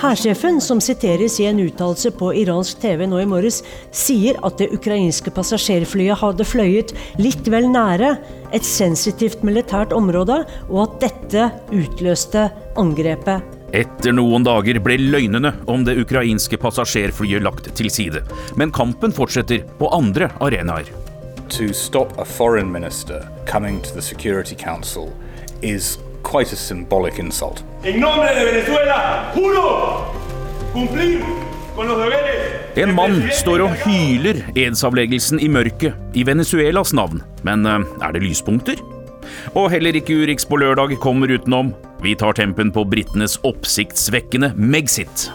Hærsjefen, som siteres i en uttalelse på iransk TV nå i morges, sier at det ukrainske passasjerflyet hadde fløyet litt vel nære et sensitivt militært område, og at dette utløste angrepet. Etter noen dager ble løgnene om det ukrainske passasjerflyet lagt til side. Men kampen fortsetter på andre arenaer. To stop a foreign minister coming to the Security Council is quite a symbolic insult. En nombre de Venezuela, juro cumplir con los deberes En mann står og hyler edsavleggelsen i mørket i Venezuelas navn. Men eh, er det lyspunkter? Og heller ikke Urix på lørdag kommer utenom. Vi tar tempen på britenes oppsiktsvekkende Megxit.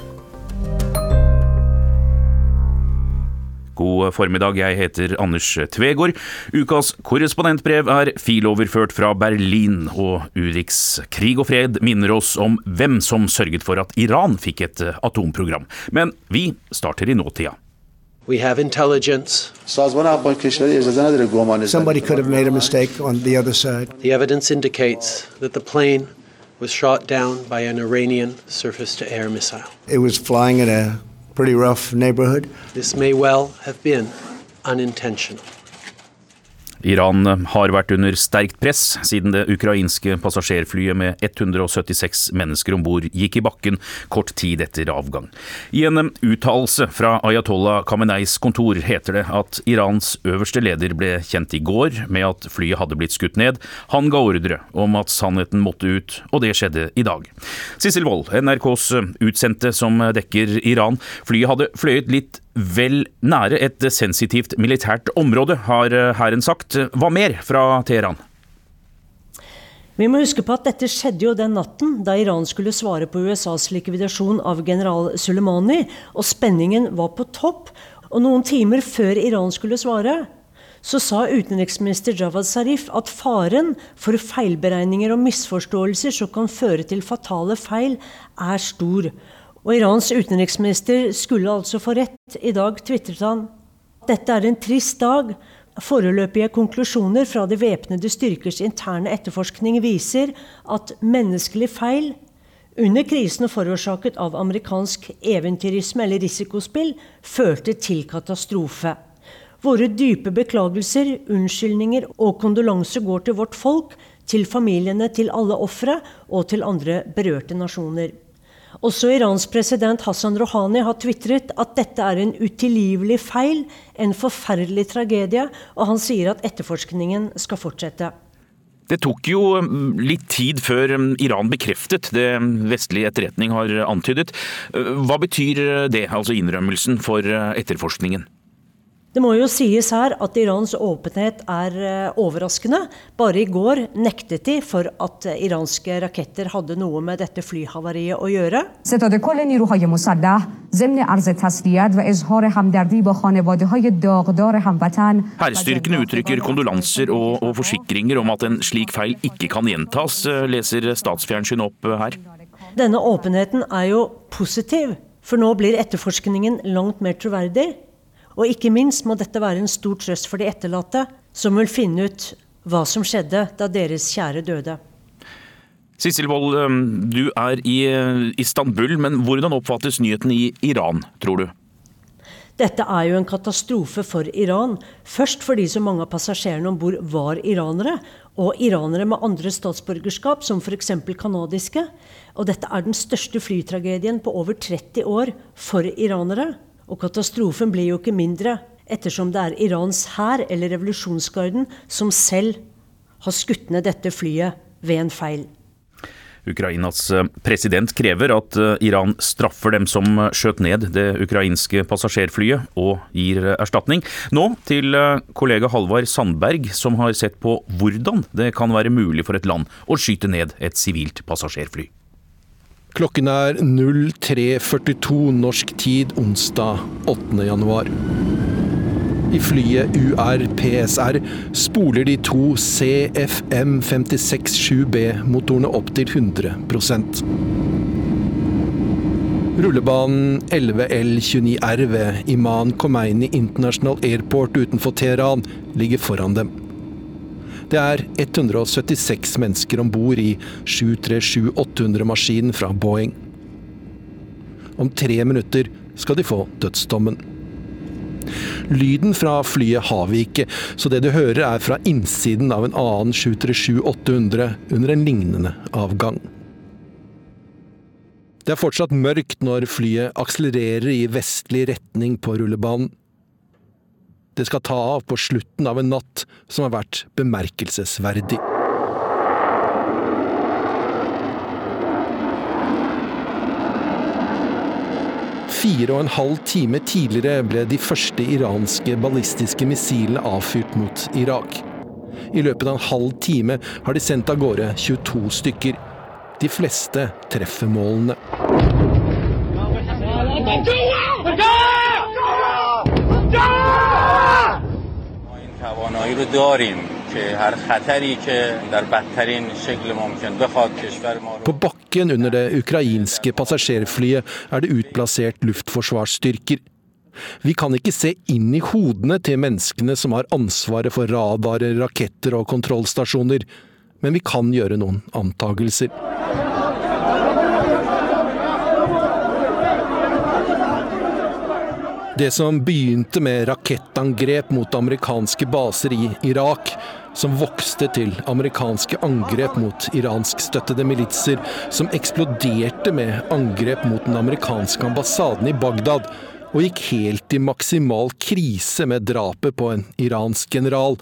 God formiddag, jeg heter Anders Tvegård. Ukas korrespondentbrev er filoverført fra Berlin, og Urix krig og fred minner oss om hvem som sørget for at Iran fikk et atomprogram. Men vi starter i nåtida. We have intelligence. Somebody could have made a mistake on the other side. The evidence indicates that the plane was shot down by an Iranian surface to air missile. It was flying in a pretty rough neighborhood. This may well have been unintentional. Iran har vært under sterkt press siden det ukrainske passasjerflyet med 176 mennesker om bord gikk i bakken kort tid etter avgang. I en uttalelse fra Ayatollah Khameneis kontor heter det at Irans øverste leder ble kjent i går med at flyet hadde blitt skutt ned. Han ga ordre om at sannheten måtte ut, og det skjedde i dag. Sissel Wold, NRKs utsendte som dekker Iran. Flyet hadde fløyet litt vel nære et sensitivt militært område, har hæren sagt. Hva mer fra Teheran? Vi må huske på at dette skjedde jo den natten da Iran skulle svare på USAs likvidasjon av general Soleimani, og spenningen var på topp. Og noen timer før Iran skulle svare, så sa utenriksminister Javad Zarif at faren for feilberegninger og misforståelser som kan føre til fatale feil, er stor. Og Irans utenriksminister skulle altså få rett. I dag tvitret han dette er en trist dag. Foreløpige konklusjoner fra de væpnede styrkers interne etterforskning viser at menneskelig feil under krisen forårsaket av amerikansk eventyrisme eller risikospill førte til katastrofe. Våre dype beklagelser, unnskyldninger og kondolanser går til vårt folk, til familiene til alle ofre og til andre berørte nasjoner. Også Irans president Hassan Rouhani har tvitret at dette er en utilgivelig feil, en forferdelig tragedie, og han sier at etterforskningen skal fortsette. Det tok jo mm, litt tid før mm, Iran bekreftet det vestlig etterretning har antydet. Hva betyr det, altså innrømmelsen, for etterforskningen? Det må jo sies her at Irans åpenhet er overraskende. Bare i går nektet de for at iranske raketter hadde noe med dette flyhavariet å gjøre. Hærstyrkene uttrykker kondolanser og, og forsikringer om at en slik feil ikke kan gjentas, leser statsfjernsyn opp her. Denne åpenheten er jo positiv, for nå blir etterforskningen langt mer troverdig. Og ikke minst må dette være en stor trøst for de etterlatte, som vil finne ut hva som skjedde da deres kjære døde. Sissel Wold, du er i Istanbul, men hvordan oppfattes nyheten i Iran, tror du? Dette er jo en katastrofe for Iran. Først fordi så mange av passasjerene om bord var iranere, og iranere med andre statsborgerskap, som f.eks. canadiske. Og dette er den største flytragedien på over 30 år for iranere. Og katastrofen blir jo ikke mindre ettersom det er Irans hær eller revolusjonsgarden som selv har skutt ned dette flyet ved en feil. Ukrainas president krever at Iran straffer dem som skjøt ned det ukrainske passasjerflyet, og gir erstatning. Nå til kollega Halvard Sandberg, som har sett på hvordan det kan være mulig for et land å skyte ned et sivilt passasjerfly. Klokken er 03.42 norsk tid onsdag 8. januar. I flyet UR-PSR spoler de to CFM 567B-motorene opp til 100% Rullebanen 11L29R ved Iman Khomeini International Airport utenfor Teheran ligger foran dem. Det er 176 mennesker om bord i 737-800-maskinen fra Boeing. Om tre minutter skal de få dødsdommen. Lyden fra flyet har vi ikke, så det du hører er fra innsiden av en annen 737-800 under en lignende avgang. Det er fortsatt mørkt når flyet akselererer i vestlig retning på rullebanen. Det skal ta av på slutten av en natt som har vært bemerkelsesverdig. Fire og en halv time tidligere ble de første iranske ballistiske missilene avfyrt mot Irak. I løpet av en halv time har de sendt av gårde 22 stykker. De fleste treffer målene. کشور ما رو På bakken under det ukrainske passasjerflyet er det utplassert luftforsvarsstyrker. Vi kan ikke se inn i hodene til menneskene som har ansvaret for radarer, raketter og kontrollstasjoner, men vi kan gjøre noen antagelser. Det som begynte med rakettangrep mot amerikanske baser i Irak, som vokste til amerikanske angrep mot iranskstøttede militser, som eksploderte med angrep mot den amerikanske ambassaden i Bagdad, og gikk helt i maksimal krise med drapet på en iransk general,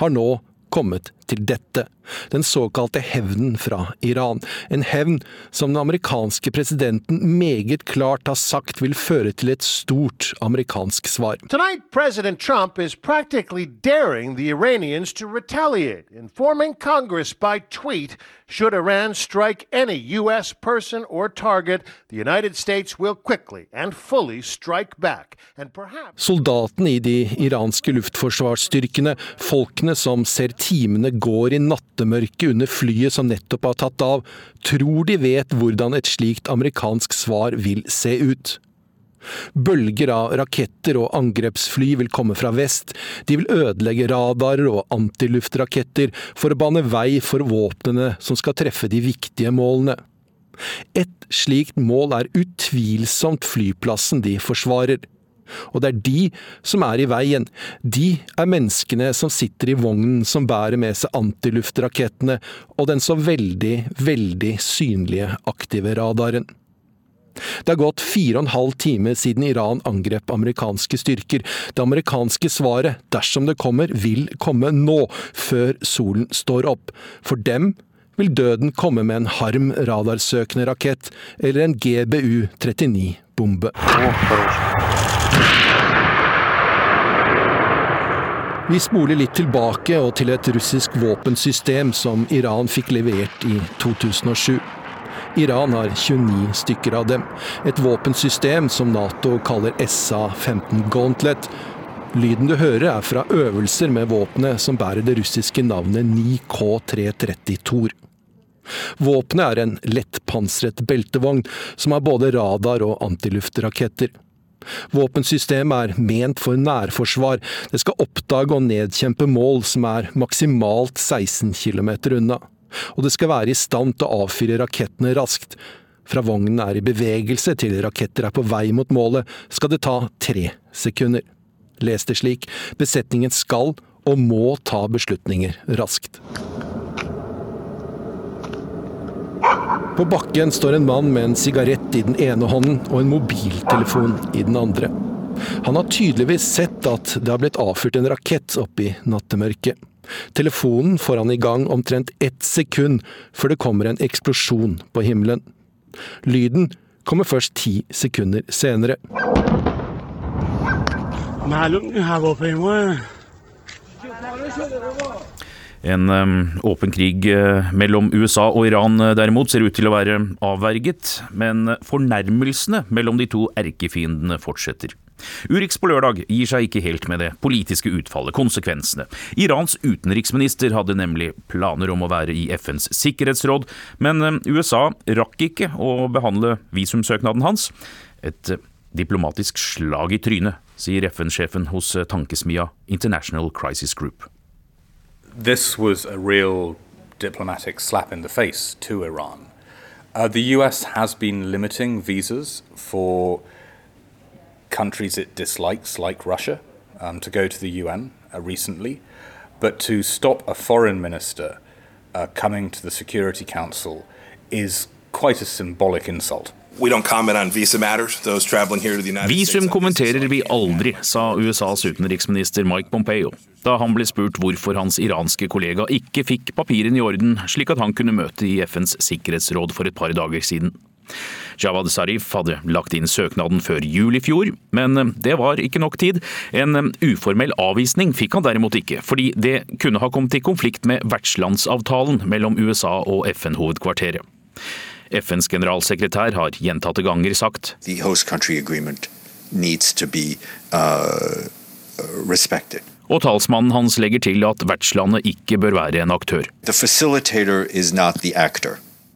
har nå kommet til dette. Den såkalte hevnen fra Iran. En hevn som den amerikanske presidenten meget klart har sagt vil føre til et stort amerikansk svar. Tonight, President Trump is practically daring the Iranians to retaliate, informing Congress by tweet should Iran strike any U.S. person or target, the United States will quickly and fully strike back. And perhaps Soldatene i de iranske luftforsvarsstyrkene, folkene som ser timene går i nattemørket under flyet som nettopp har tatt av, tror de vet hvordan et slikt amerikansk svar vil se ut. Bølger av raketter og angrepsfly vil komme fra vest. De vil ødelegge radarer og antiluftraketter for å bane vei for våpnene som skal treffe de viktige målene. Et slikt mål er utvilsomt flyplassen de forsvarer. Og det er de som er i veien. De er menneskene som sitter i vognen som bærer med seg antiluftrakettene og den så veldig, veldig synlige aktive radaren. Det har gått fire og en halv time siden Iran angrep amerikanske styrker. Det amerikanske svaret, dersom det kommer, vil komme nå, før solen står opp. For dem vil døden komme med en harm radarsøkende rakett eller en GBU-39-bombe. Vi spoler litt tilbake og til et russisk våpensystem som Iran fikk levert i 2007. Iran har 29 stykker av dem. Et våpensystem som Nato kaller SA-15 Gauntlet. Lyden du hører er fra øvelser med våpenet som bærer det russiske navnet 9K330 Tor. Våpenet er en lettpansret beltevogn som har både radar og antiluftraketter. Våpensystemet er ment for nærforsvar. Det skal oppdage og nedkjempe mål som er maksimalt 16 km unna. Og det skal være i stand til å avfyre rakettene raskt. Fra vognen er i bevegelse til raketter er på vei mot målet, skal det ta tre sekunder. Les det slik, besetningen skal og må ta beslutninger raskt. På bakken står en mann med en sigarett i den ene hånden og en mobiltelefon i den andre. Han har tydeligvis sett at det har blitt avfyrt en rakett opp i nattemørket. Telefonen får han i gang omtrent ett sekund før det kommer en eksplosjon på himmelen. Lyden kommer først ti sekunder senere. En åpen krig uh, mellom USA og Iran uh, derimot ser ut til å være avverget, men fornærmelsene mellom de to erkefiendene fortsetter. Urix på lørdag gir seg ikke helt med det politiske utfallet, konsekvensene. Irans utenriksminister hadde nemlig planer om å være i FNs sikkerhetsråd, men USA rakk ikke å behandle visumsøknaden hans. Et uh, diplomatisk slag i trynet, sier FN-sjefen hos tankesmia International Crisis Group. This was a real diplomatic slap in the face to Iran. Uh, the US has been limiting visas for countries it dislikes, like Russia, um, to go to the UN uh, recently. But to stop a foreign minister uh, coming to the Security Council is quite a symbolic insult. Visum kommenterer vi aldri, sa USAs utenriksminister Mike Pompeo da han ble spurt hvorfor hans iranske kollega ikke fikk papirene i orden, slik at han kunne møte i FNs sikkerhetsråd for et par dager siden. Jawad Zarif hadde lagt inn søknaden før jul i fjor, men det var ikke nok tid. En uformell avvisning fikk han derimot ikke, fordi det kunne ha kommet i konflikt med vertslandsavtalen mellom USA og FN-hovedkvarteret. FNs generalsekretær har gjentatte ganger sagt uh, og talsmannen hans legger til at vertslandet ikke bør være en aktør.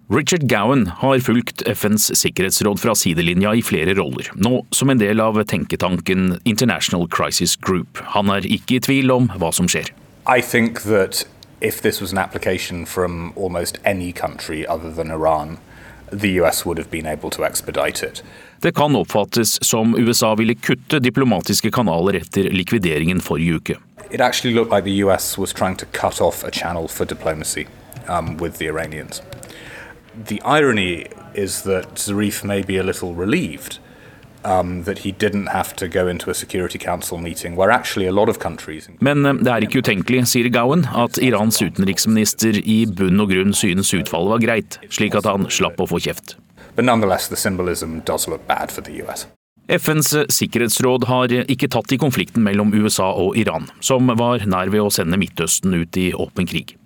Richard Gowan har fulgt FNs sikkerhetsråd fra sidelinja i flere roller, nå som en del av tenketanken International Crisis Group. Han er ikke i tvil om hva som skjer. I think that if this was an application from almost any country other than Iran, Det kan oppfattes som USA ville kutte diplomatiske kanaler etter likvideringen forrige uke. It actually looked like the US was trying to cut off a channel for diplomacy um, with the Iranians. The irony is that Zarif may be a little relieved Men eh, det er ikke utenkelig, sier Gowan, at Irans utenriksminister i bunn og grunn synes utfallet var greit, slik at han slapp å få kjeft. But nonetheless, the symbolism does look bad for the US. FNs sikkerhetsråd har ikke tatt i konflikten mellom USA og Iran, som var nær ved å sende Midtøsten ut i åpen krig.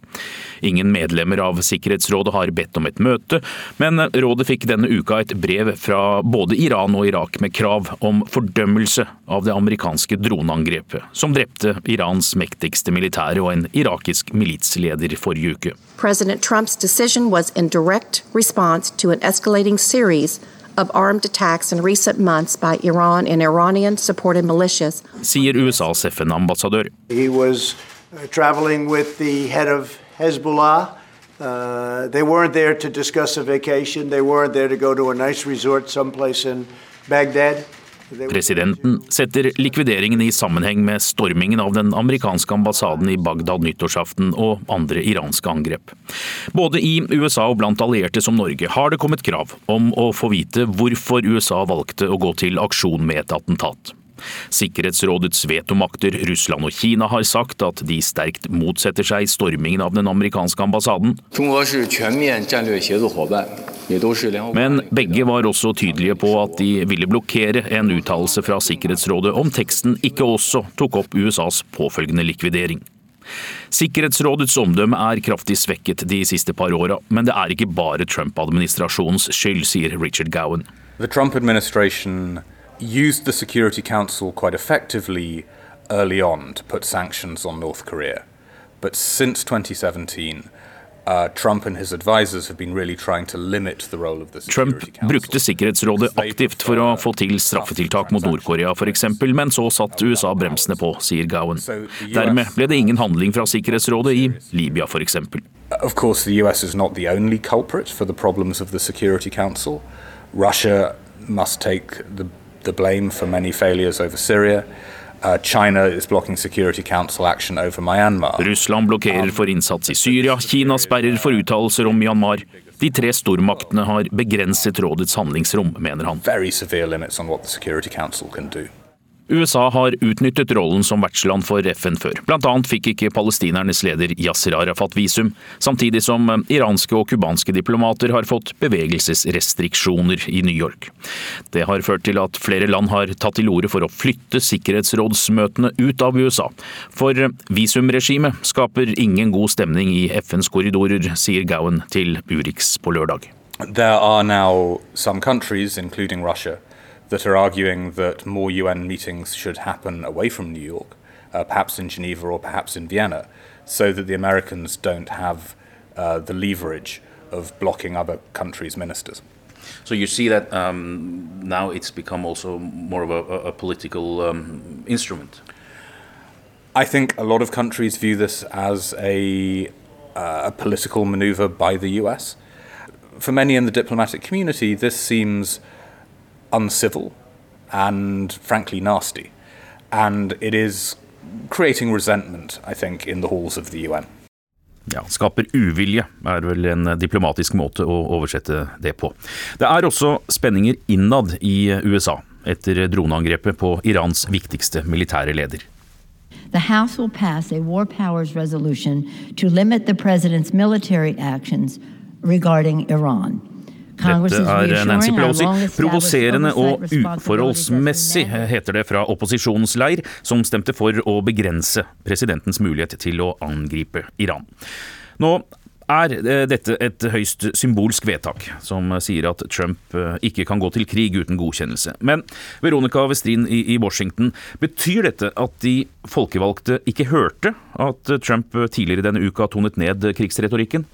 Ingen medlemmer av Sikkerhetsrådet har bedt om et møte, men rådet fikk denne uka et brev fra både Iran og Irak med krav om fordømmelse av det amerikanske droneangrepet, som drepte Irans mektigste militære og en irakisk militsleder forrige uke. President Trumps decision was in direct response to an escalating series of armed attacks in recent months by Iran and Iranian supported militias. Sier USAs FN-ambassadør. He was uh, traveling with the head of Hezbollah. Uh, they weren't there to discuss a vacation. They weren't there to go to a nice resort someplace in Baghdad. Presidenten setter likvideringen i sammenheng med stormingen av den amerikanske ambassaden i Bagdad nyttårsaften og andre iranske angrep. Både i USA og blant allierte som Norge har det kommet krav om å få vite hvorfor USA valgte å gå til aksjon med et attentat. Sikkerhetsrådets vetomakter Russland og Kina har sagt at de sterkt motsetter seg stormingen av den amerikanske ambassaden. Men begge var også tydelige på at de ville blokkere en uttalelse fra Sikkerhetsrådet om teksten ikke også tok opp USAs påfølgende likvidering. Sikkerhetsrådets omdømme er kraftig svekket de siste par åra, men det er ikke bare Trump-administrasjonens skyld, sier Richard Gowan. The Trump administration used the Security Council quite effectively early on to put sanctions on North Korea. But since 2017, uh, Trump really Trump brukte Sikkerhetsrådet aktivt for å få til straffetiltak mot Nord-Korea f.eks., men så satt USA bremsene på, sier Gowan. Dermed ble det ingen handling fra Sikkerhetsrådet i Libya f.eks. Of course, the US is not the only culprit for the problems of the Security Council. Russia must take the the blame for many failures over Syria. Uh, China is blocking Security Council action over Myanmar. Russland blokkerer for innsats i Syria, Kina sperrer for uttalelser om Myanmar. De tre stormaktene har begrenset rådets handlingsrom, mener han. Very severe limits on what the Security Council can do. USA har utnyttet rollen som vertsland for FN før. Blant annet fikk ikke palestinernes leder Yasir Arafat visum, samtidig som eh, iranske og cubanske diplomater har fått bevegelsesrestriksjoner i New York. Det har ført til at flere land har tatt til orde for å flytte sikkerhetsrådsmøtene ut av USA. For eh, visumregimet skaper ingen god stemning i FNs korridorer, sier Gowan til Urix på lørdag. There are now some countries, including Russia, that are arguing that more UN meetings should happen away from New York, uh, perhaps in Geneva or perhaps in Vienna, so that the Americans don't have uh, the leverage of blocking other countries' ministers. So you see that um, now it's become also more of a, a political um, instrument. I think a lot of countries view this as a, uh, a political maneuver by the US. For many in the diplomatic community, this seems uncivil and frankly nasty. And it is creating resentment, I think, in the halls of the UN. Ja, Skaper uvilje, er vel en diplomatisk måte å oversette det på. Det er også spenninger innad i USA etter droneangrepet på Irans viktigste militære leder. The House will pass a war powers resolution to limit the president's military actions regarding Iran. Dette er Nancy Pelosi. Provoserende og uforholdsmessig, heter det fra opposisjonens leir, som stemte for å begrense presidentens mulighet til å angripe Iran. Nå er eh, dette et høyst symbolsk vedtak, som sier at Trump eh, ikke kan gå til krig uten godkjennelse. Men Veronica Westrin i Washington, betyr dette at de folkevalgte ikke hørte at Trump tidligere denne uka tonet ned krigsretorikken?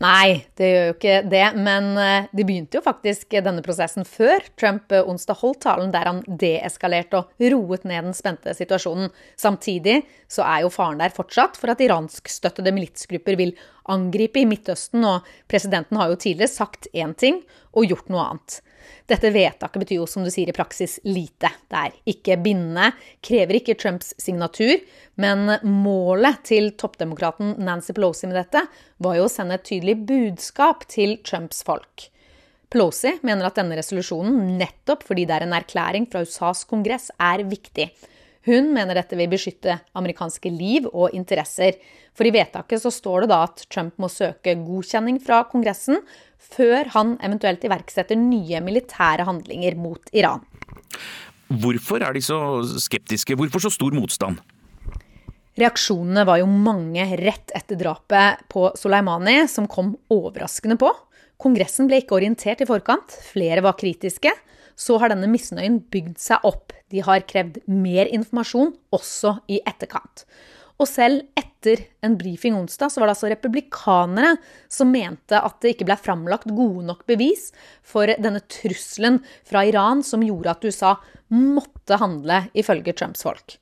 Nei, det gjør jo ikke det. Men eh, de begynte jo faktisk denne prosessen før Trump eh, onsdag holdt talen der han deeskalerte og roet ned den spente situasjonen. Samtidig så er jo faren der fortsatt for at iranskstøttede militsgrupper vil angripe i Midtøsten, og presidenten har jo tidligere sagt én ting og gjort noe annet. Dette vedtaket betyr jo, som du sier, i praksis lite. Det er ikke bindende, krever ikke Trumps signatur, men målet til toppdemokraten Nancy Pelosi med dette var jo å sende et tydelig budskap til Trumps folk. Pelosi mener at denne resolusjonen, nettopp fordi det er en erklæring fra USAs kongress, er viktig. Hun mener dette vil beskytte amerikanske liv og interesser. For i vedtaket så står det da at Trump må søke godkjenning fra Kongressen før han eventuelt iverksetter nye militære handlinger mot Iran. Hvorfor er de så skeptiske? Hvorfor så stor motstand? Reaksjonene var jo mange rett etter drapet på Soleimani, som kom overraskende på. Kongressen ble ikke orientert i forkant, flere var kritiske. Så har denne misnøyen bygd seg opp. De har krevd mer informasjon, også i etterkant. Og selv etter en brifing onsdag, så var det altså republikanere som mente at det ikke ble framlagt gode nok bevis for denne trusselen fra Iran som gjorde at USA måtte handle, ifølge Trumps folk.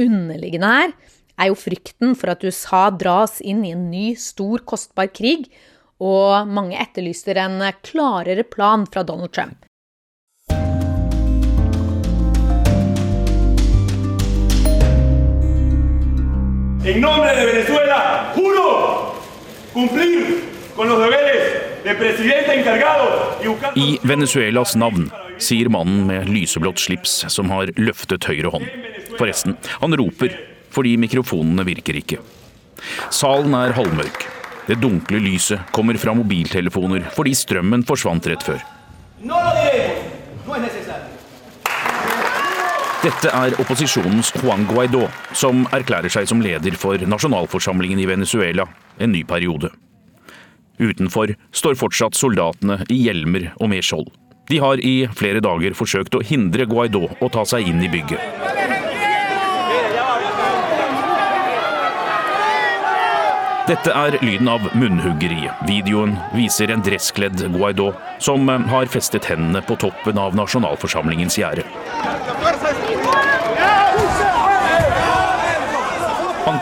Underliggende her er jo frykten for at USA dras inn i en ny, stor, kostbar krig, og mange etterlyser en klarere plan fra Donald Trump. En nombre de Venezuela, juro cumplir con los deberes de presidente encargado y buscar... I Venezuelas navn, sier mannen med lyseblått slips som har løftet høyre hånd. Forresten, han roper fordi mikrofonene virker ikke. Salen er halvmørk. Det dunkle lyset kommer fra mobiltelefoner fordi strømmen forsvant rett før. Dette er opposisjonens Juan Guaidó, som erklærer seg som leder for nasjonalforsamlingen i Venezuela en ny periode. Utenfor står fortsatt soldatene i hjelmer og med skjold. De har i flere dager forsøkt å hindre Guaidó å ta seg inn i bygget. Dette er lyden av munnhuggeriet. Videoen viser en dresskledd Guaidó som har festet hendene på toppen av nasjonalforsamlingens gjerde.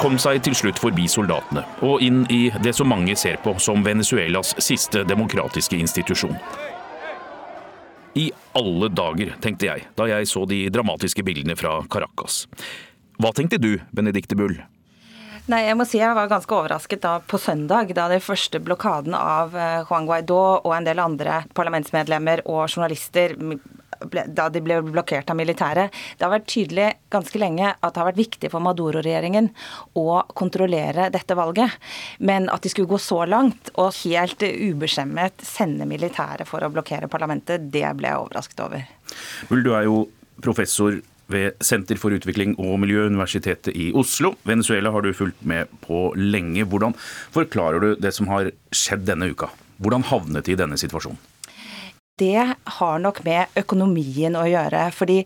Kom seg til slutt forbi soldatene og inn i det som mange ser på som Venezuelas siste demokratiske institusjon. I alle dager, tenkte jeg da jeg så de dramatiske bildene fra Caracas. Hva tenkte du, Benedicte Bull? Nei, jeg må si jeg var ganske overrasket da på søndag, da den første blokaden av eh, Juan Guaidó og en del andre parlamentsmedlemmer og journalister da de ble blokkert av militæret. Det har vært tydelig ganske lenge at det har vært viktig for Maduro-regjeringen å kontrollere dette valget. Men at de skulle gå så langt og helt ubeskjemmet sende militæret for å blokkere parlamentet, det ble jeg overrasket over. Bull, du er jo professor ved Senter for utvikling og miljø, Universitetet i Oslo. Venezuela har du fulgt med på lenge. Hvordan forklarer du det som har skjedd denne uka? Hvordan havnet de i denne situasjonen? Det har nok med økonomien å gjøre. fordi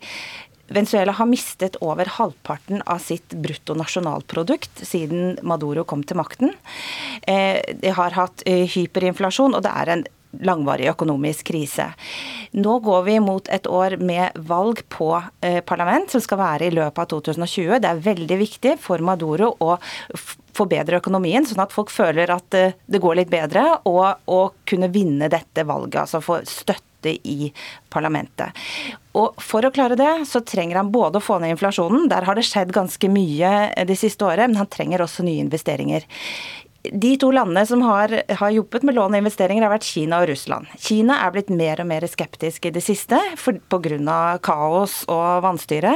Venezuela har mistet over halvparten av sitt bruttonasjonalprodukt siden Maduro kom til makten. Eh, de har hatt eh, hyperinflasjon, og det er en langvarig økonomisk krise. Nå går vi mot et år med valg på eh, parlament, som skal være i løpet av 2020. Det er veldig viktig for Maduro å forbedre økonomien, sånn at folk føler at eh, det går litt bedre, og, og kunne vinne dette valget. Altså få støtte i parlamentet. Og For å klare det, så trenger han både å få ned inflasjonen, der har det skjedd ganske mye det siste året, men han trenger også nye investeringer. De to landene som har, har jobbet med lån og investeringer, har vært Kina og Russland. Kina er blitt mer og mer skeptisk i det siste pga. kaos og vanstyre.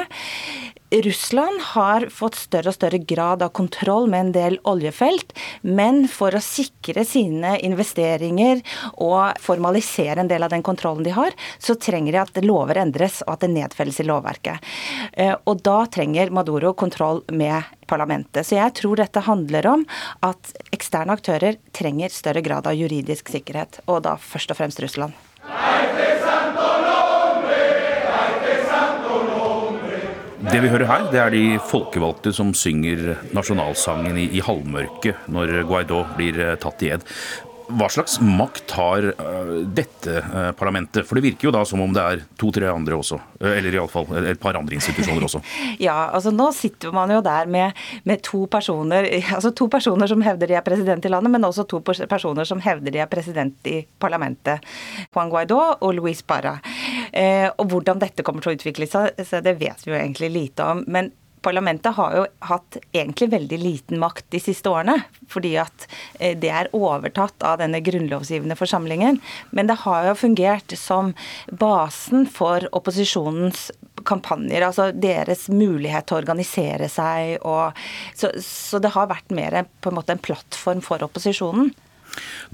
Russland har fått større og større grad av kontroll med en del oljefelt, men for å sikre sine investeringer og formalisere en del av den kontrollen de har, så trenger de at lover endres og at det nedfelles i lovverket. Eh, og da trenger Maduro kontroll med parlamentet. Så jeg tror dette handler om at eksterne aktører trenger større grad av juridisk sikkerhet, og da først og fremst Russland. Det vi hører her, det er de folkevalgte som synger nasjonalsangen i, i halvmørket når Guaidó blir eh, tatt i ed. Hva slags makt har uh, dette uh, parlamentet? For det virker jo da som om det er to-tre andre også. Eller iallfall et par andre institusjoner også. ja, altså nå sitter man jo der med, med, to personer altså to personer som hevder de er president i landet, men også to personer som hevder de er president i parlamentet. Juan Guaidó og Luis Parra. Og hvordan dette kommer til å utvikle seg, det vet vi jo egentlig lite om. men Parlamentet har jo hatt egentlig veldig liten makt de siste årene, fordi at eh, det er overtatt av denne grunnlovsgivende forsamlingen. Men det har jo fungert som basen for opposisjonens kampanjer, altså deres mulighet til å organisere seg. Og, så, så det har vært mer på en måte en plattform for opposisjonen.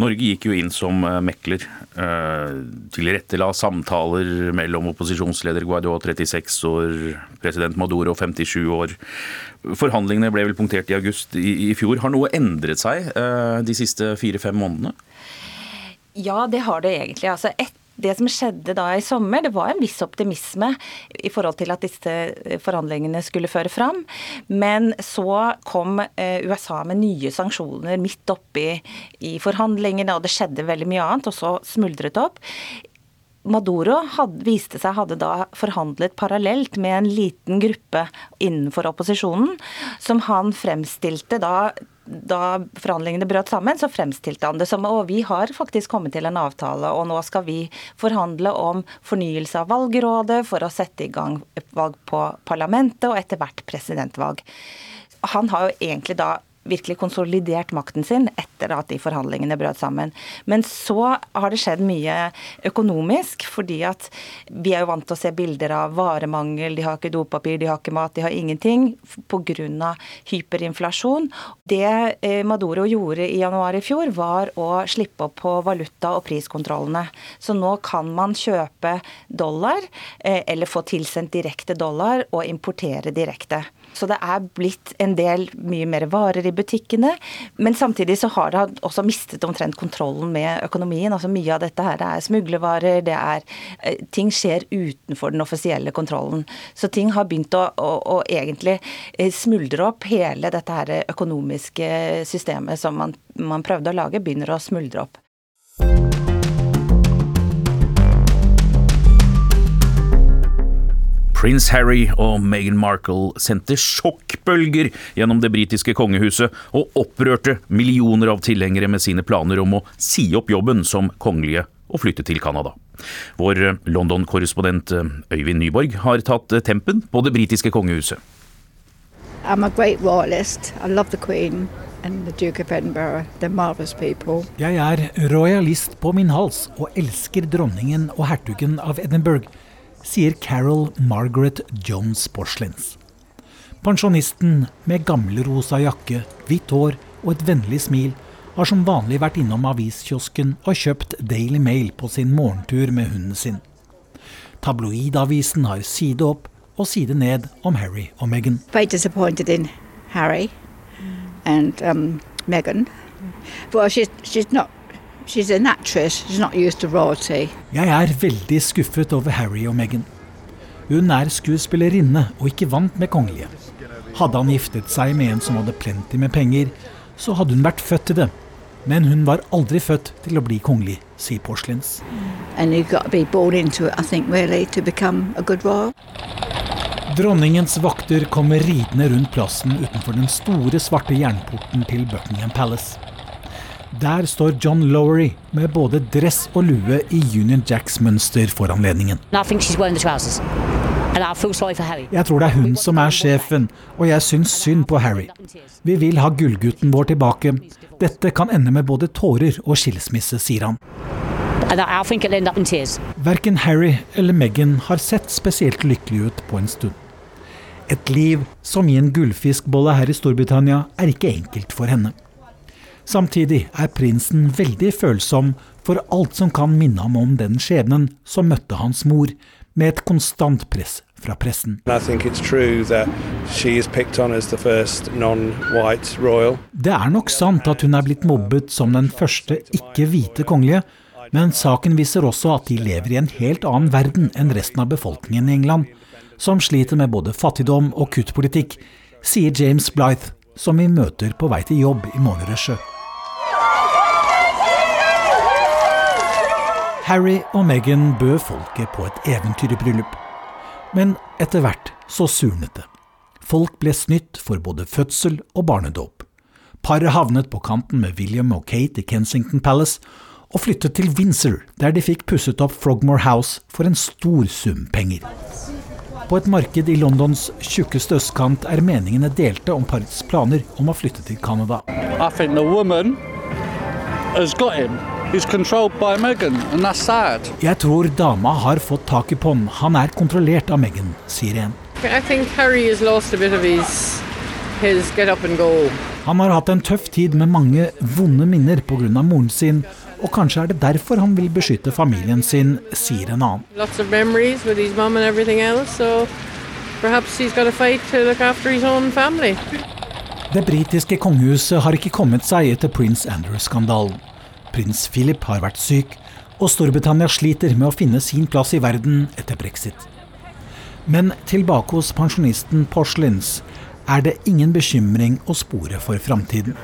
Norge gikk jo inn som eh, mekler. Eh, tilrettela samtaler mellom opposisjonsleder Guaidó 36 år, president Maduro 57 år. Forhandlingene ble vel punktert i august i, fjor. Har noe endret seg eh, de siste fire-fem månedene? Ja, det har det egentlig. Altså, et det som skjedde da i sommer, det var en viss optimisme i forhold til at disse forhandlingene skulle føre fram. Men så kom eh, USA med nye sanksjoner midt oppi i forhandlingene, og det skjedde veldig mye annet, og så smuldret det opp. Maduro hadde, viste seg hadde da forhandlet parallelt med en liten gruppe innenfor opposisjonen, som han fremstilte da da forhandlingene brøt sammen, så fremstilte han det som og vi har faktisk kommet til en avtale, og nå skal vi forhandle om fornyelse av valgrådet for å sette i gang valg på parlamentet og etter hvert presidentvalg. Han har jo egentlig da virkelig konsolidert makten sin etter at de forhandlingene brøt sammen. Men så har det skjedd mye økonomisk, fordi at vi er jo vant til å se bilder av varemangel, de har ikke dopapir, de har ikke mat, de har ingenting, pga. hyperinflasjon. Det eh, Maduro gjorde i januar i fjor, var å slippe opp på valuta- og priskontrollene. Så nå kan man kjøpe dollar, eh, eller få tilsendt direkte dollar, og importere direkte. Så det er blitt en del mye mer varer i butikkene. Men samtidig så har det også mistet omtrent kontrollen med økonomien. Altså Mye av dette her er smuglervarer, det er eh, Ting skjer utenfor den offisielle kontrollen. Så ting har begynt å, å, å egentlig eh, smuldre opp. Hele dette her økonomiske systemet som man, man prøvde å lage, begynner å smuldre opp. Prins Harry og Meghan Markle sendte sjokkbølger gjennom det britiske kongehuset, og opprørte millioner av tilhengere med sine planer om å si opp jobben som kongelige og flytte til Canada. Vår London-korrespondent Øyvind Nyborg har tatt tempen på det britiske kongehuset. I'm a great royalist. I love the Queen. Jeg er royalist på min hals og elsker dronningen og hertugen av Edinburgh sier Carol Margaret Jones Porslins. Pensjonisten med gamlerosa jakke, hvitt hår og et vennlig smil har som vanlig vært innom aviskiosken og kjøpt Daily Mail på sin morgentur med hunden sin. Tabloidavisen har side opp og side ned om Harry og Meghan. Harry and um, Meghan. Well, she's, she's not She's an actress. She's not used to royalty. Jeg er veldig skuffet over Harry og Meghan. Hun er skuespillerinne og ikke vant med kongelige. Hadde han giftet seg med en som hadde plenty med penger, så hadde hun vært født til det. Men hun var aldri født til å bli kongelig, sier Porslins. Dronningens vakter kommer ridende rundt plassen utenfor den store, svarte jernporten til Buckingham Palace. Der står John Lowery med både dress og lue i Union Jacks mønster for anledningen. Jeg tror det er hun som er sjefen, og jeg syns synd på Harry. Vi vil ha gullgutten vår tilbake. Dette kan ende med både tårer og skilsmisse, sier han. Verken Harry eller Meghan har sett spesielt lykkelig ut på en stund. Et liv som i en gullfiskbolle her i Storbritannia er ikke enkelt for henne. Samtidig er prinsen veldig følsom for alt som kan minne ham om den skjebnen som møtte hans mor, med et konstant press fra pressen. Det er nok sant at hun er blitt mobbet som den første ikke-hvite kongelige, men saken viser også at de lever i en helt annen verden enn resten av befolkningen i England, som sliter med både fattigdom og kuttpolitikk, sier James Blythe, som vi møter på vei til jobb i morgenrushet. Harry og Meghan bød folket på et eventyrbryllup. Men etter hvert så surnet det. Folk ble snytt for både fødsel og barnedåp. Paret havnet på kanten med William og Kate i Kensington Palace, og flyttet til Windsor, der de fikk pusset opp Frogmore House for en stor sum penger. På et marked i Londons tjukkeste østkant er meningene delte om parets planer om å flytte til Canada. Jeg tror dama har fått tak på ham. Han er kontrollert av Meghan, sier en. Han har hatt en tøff tid med mange vonde minner pga. moren sin, og kanskje er det derfor han vil beskytte familien sin, sier en annen. Det britiske kongehuset har ikke kommet seg etter prins Andrew-skandalen. Prins Philip har vært syk, og Storbritannia sliter med å finne sin plass i verden etter brexit. Men tilbake hos pensjonisten Porslins er det ingen bekymring å spore for framtiden.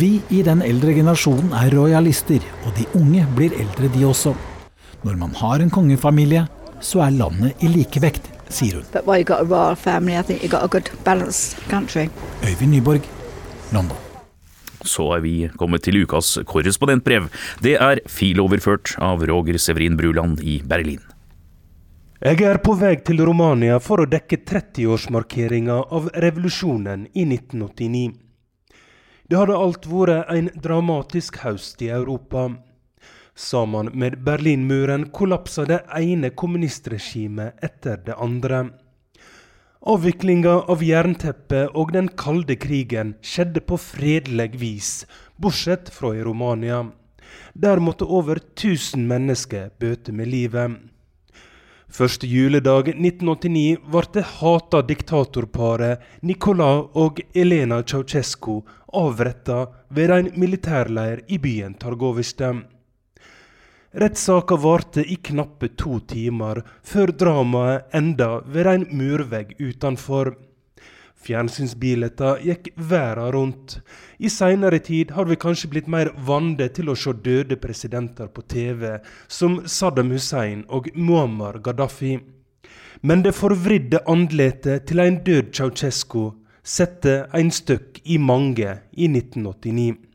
Vi i den eldre generasjonen er rojalister, og de unge blir eldre de også. Når man har en kongefamilie, så er landet i likevekt, sier hun. Øyvind Nyborg, London. Så er vi kommet til ukas korrespondentbrev. Det er filoverført av Roger Severin Bruland i Berlin. Jeg er på vei til Romania for å dekke 30-årsmarkeringa av revolusjonen i 1989. Det hadde alt vært en dramatisk høst i Europa. Sammen med Berlinmuren kollapsa det ene kommunistregimet etter det andre. Avviklinga av jernteppet og den kalde krigen skjedde på fredelig vis, bortsett fra i Romania. Der måtte over 1000 mennesker bøte med livet. Første juledag 1989 ble det hata diktatorparet Nicolai og Elena Ceaucescu avretta ved en militærleir i byen Targoviste. Rettssaka varte i knappe to timer, før dramaet enda ved en murvegg utenfor. Fjernsynsbilder gikk verden rundt. I seinere tid har vi kanskje blitt mer vante til å se døde presidenter på TV, som Saddam Hussein og Muammar Gaddafi. Men det forvridde andletet til en død Ceaucescu satte en støkk i mange i 1989.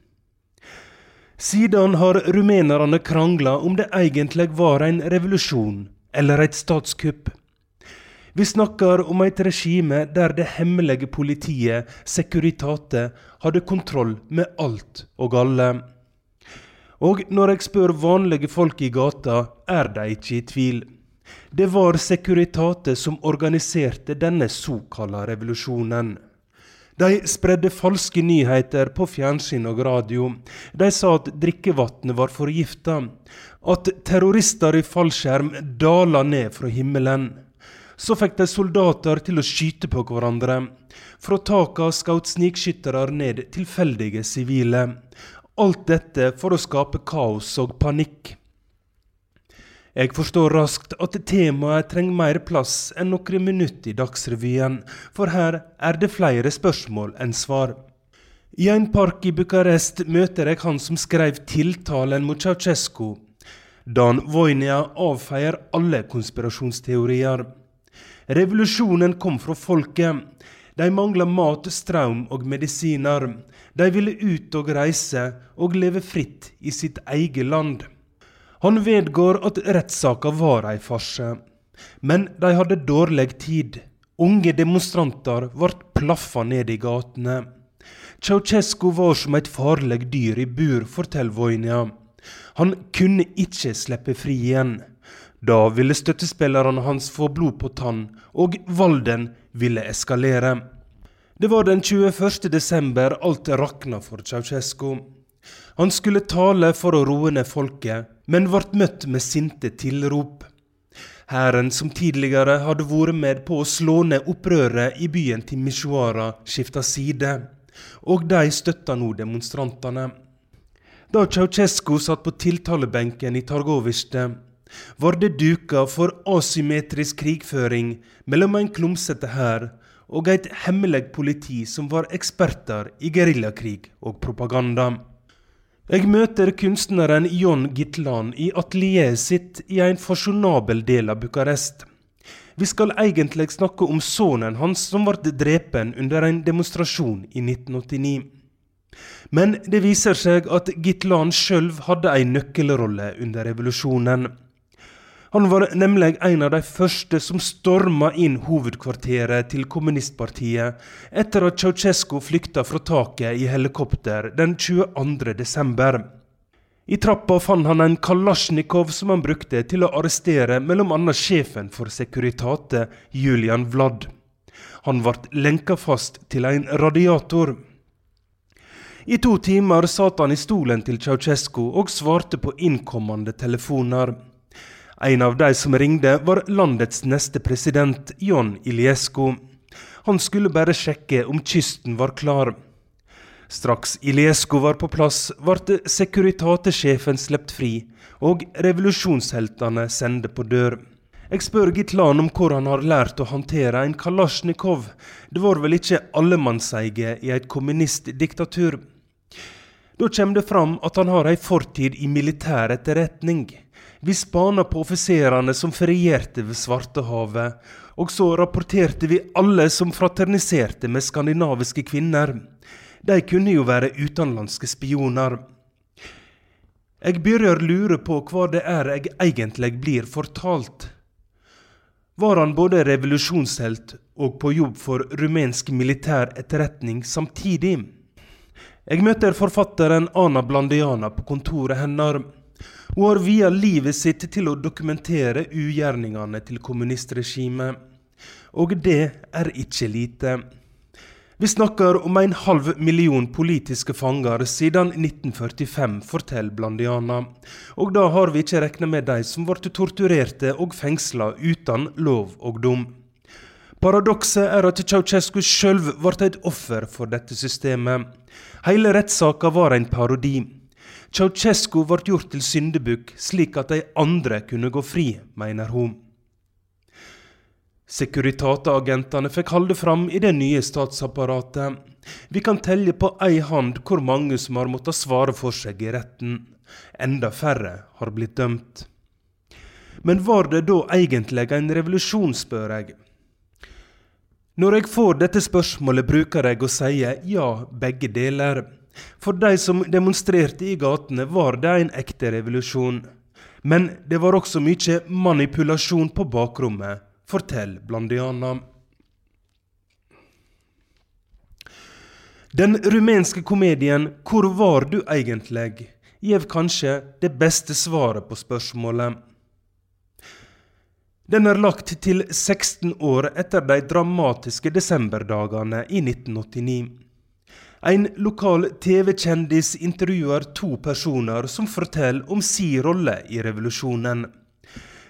Siden har rumenerne krangla om det egentlig var en revolusjon eller et statskupp. Vi snakker om et regime der det hemmelige politiet, Securitate, hadde kontroll med alt og alle. Og når jeg spør vanlige folk i gata, er de ikke i tvil. Det var Securitate som organiserte denne såkalla revolusjonen. De spredde falske nyheter på fjernsyn og radio. De sa at drikkevannet var forgifta, at terrorister i fallskjerm dala ned fra himmelen. Så fikk de soldater til å skyte på hverandre. Fra taka skjøt snikskyttere ned tilfeldige sivile. Alt dette for å skape kaos og panikk. Jeg forstår raskt at temaet trenger mer plass enn noen minutter i Dagsrevyen, for her er det flere spørsmål enn svar. I en park i Bucarest møter jeg han som skrev tiltalen mot Ceaucescu. Dan Voinia avfeier alle konspirasjonsteorier. Revolusjonen kom fra folket. De mangla mat, strøm og medisiner. De ville ut og reise og leve fritt i sitt eget land. Han vedgår at rettssaka var ei farse. Men de hadde dårlig tid. Unge demonstranter ble plaffa ned i gatene. Ceaucescu var som et farlig dyr i bur, forteller Vojnia. Han kunne ikke slippe fri igjen. Da ville støttespillerne hans få blod på tann, og Valden ville eskalere. Det var den 21. desember alt rakna for Ceaucescu. Han skulle tale for å roe ned folket, men ble møtt med sinte tilrop. Hæren som tidligere hadde vært med på å slå ned opprøret i byen til Mishuara, skifta side, og de støtta nå demonstrantene. Da Ceaucescu satt på tiltalebenken i Targoviste, var det duka for asymmetrisk krigføring mellom en klumsete hær og et hemmelig politi som var eksperter i geriljakrig og propaganda. Jeg møter kunstneren John Gitlan i atelieret sitt i en fasjonabel del av Bucarest. Vi skal egentlig snakke om sønnen hans som ble drepen under en demonstrasjon i 1989. Men det viser seg at Gitlan sjøl hadde en nøkkelrolle under revolusjonen. Han var nemlig en av de første som storma inn hovedkvarteret til kommunistpartiet etter at Ceaucescu flykta fra taket i helikopter den 22. desember. I trappa fant han en kalasjnikov som han brukte til å arrestere bl.a. sjefen for Securitate, Julian Vlad. Han ble lenka fast til en radiator. I to timer satt han i stolen til Ceaucescu og svarte på innkommende telefoner. En av de som ringte, var landets neste president, John Iliescu. Han skulle bare sjekke om kysten var klar. Straks Iliescu var på plass, ble sekuritatesjefen sluppet fri, og revolusjonsheltene sendte på dør. Jeg spør Gitlan om hvor han har lært å håndtere en kalasjnikov. Det var vel ikke allemannseie i et kommunistdiktatur? Da kommer det fram at han har ei fortid i militær etterretning. Vi spana på offiserene som ferierte ved Svartehavet, og så rapporterte vi alle som fraterniserte med skandinaviske kvinner. De kunne jo være utenlandske spioner. Jeg begynner lure på hva det er jeg egentlig blir fortalt. Var han både revolusjonshelt og på jobb for rumensk militær etterretning samtidig? Jeg møter forfatteren Ana Blandiana på kontoret hennes. Hun har via livet sitt til å dokumentere ugjerningene til kommunistregimet. Og det er ikke lite. Vi snakker om en halv million politiske fanger siden 1945, forteller Blandiana. Og da har vi ikke regna med de som ble torturerte og fengsla uten lov og dom. Paradokset er at Ceaucescu sjøl ble et offer for dette systemet. Hele rettssaka var en parodi. Ceaucescu ble gjort til syndebukk, slik at de andre kunne gå fri, mener hun. Securitate-agentene fikk holde fram i det nye statsapparatet. Vi kan telle på ei hand hvor mange som har måttet svare for seg i retten. Enda færre har blitt dømt. Men var det da egentlig en revolusjon, spør jeg. Når jeg får dette spørsmålet, bruker jeg å si ja, begge deler. For de som demonstrerte i gatene, var det en ekte revolusjon. Men det var også mye manipulasjon på bakrommet, forteller Blandiana. Den rumenske komedien 'Hvor var du egentlig?' gjev kanskje det beste svaret på spørsmålet. Den er lagt til 16 år etter de dramatiske desemberdagene i 1989. En lokal TV-kjendis intervjuer to personer som forteller om sin rolle i revolusjonen.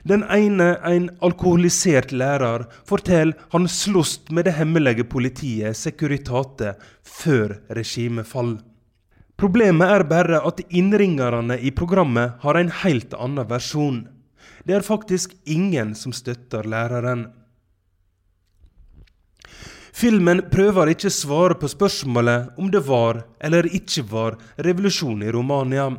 Den ene, en alkoholisert lærer, forteller han sloss med det hemmelige politiet Securitate før regimet fall. Problemet er bare at innringerne i programmet har en helt annen versjon. Det er faktisk ingen som støtter læreren. Filmen prøver ikke svare på spørsmålet om det var eller ikke var revolusjon i Romania.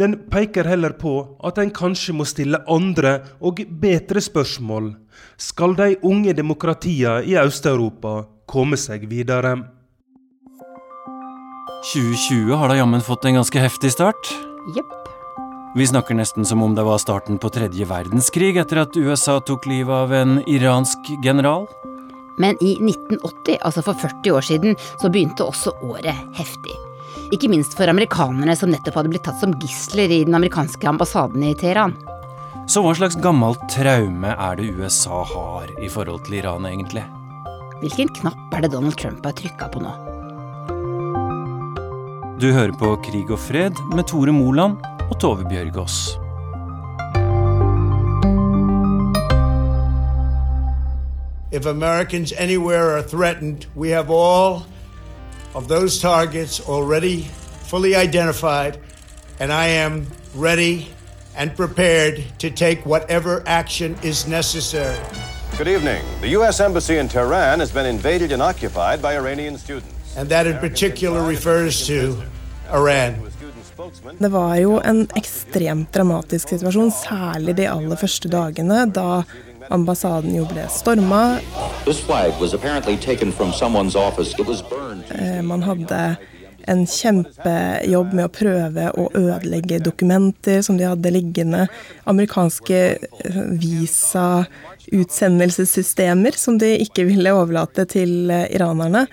Den peker heller på at en kanskje må stille andre og bedre spørsmål. Skal de unge demokratiene i Øst-Europa komme seg videre? 2020 har da jammen fått en ganske heftig start. Jepp. Vi snakker nesten som om det var starten på tredje verdenskrig etter at USA tok livet av en iransk general. Men i 1980, altså for 40 år siden, så begynte også året heftig. Ikke minst for amerikanerne som nettopp hadde blitt tatt som gisler i den amerikanske ambassaden i Teheran. Så hva slags gammelt traume er det USA har i forhold til Iran, egentlig? Hvilken knapp er det Donald Trump har trykka på nå? Du hører på Krig og fred med Tore Moland og Tove Bjørgaas. If Americans anywhere are threatened, we have all of those targets already fully identified, and I am ready and prepared to take whatever action is necessary. Good evening. The U.S. Embassy in Tehran has been invaded and occupied by Iranian students. And that in particular refers to Iran. Det var jo en ekstremt dramatisk situasjon, særlig de aller første dagene, da ambassaden jo ble storma. Eh, man hadde en kjempejobb med å prøve å ødelegge dokumenter som de hadde liggende. Amerikanske eh, visa-utsendelsessystemer som de ikke ville overlate til eh, iranerne.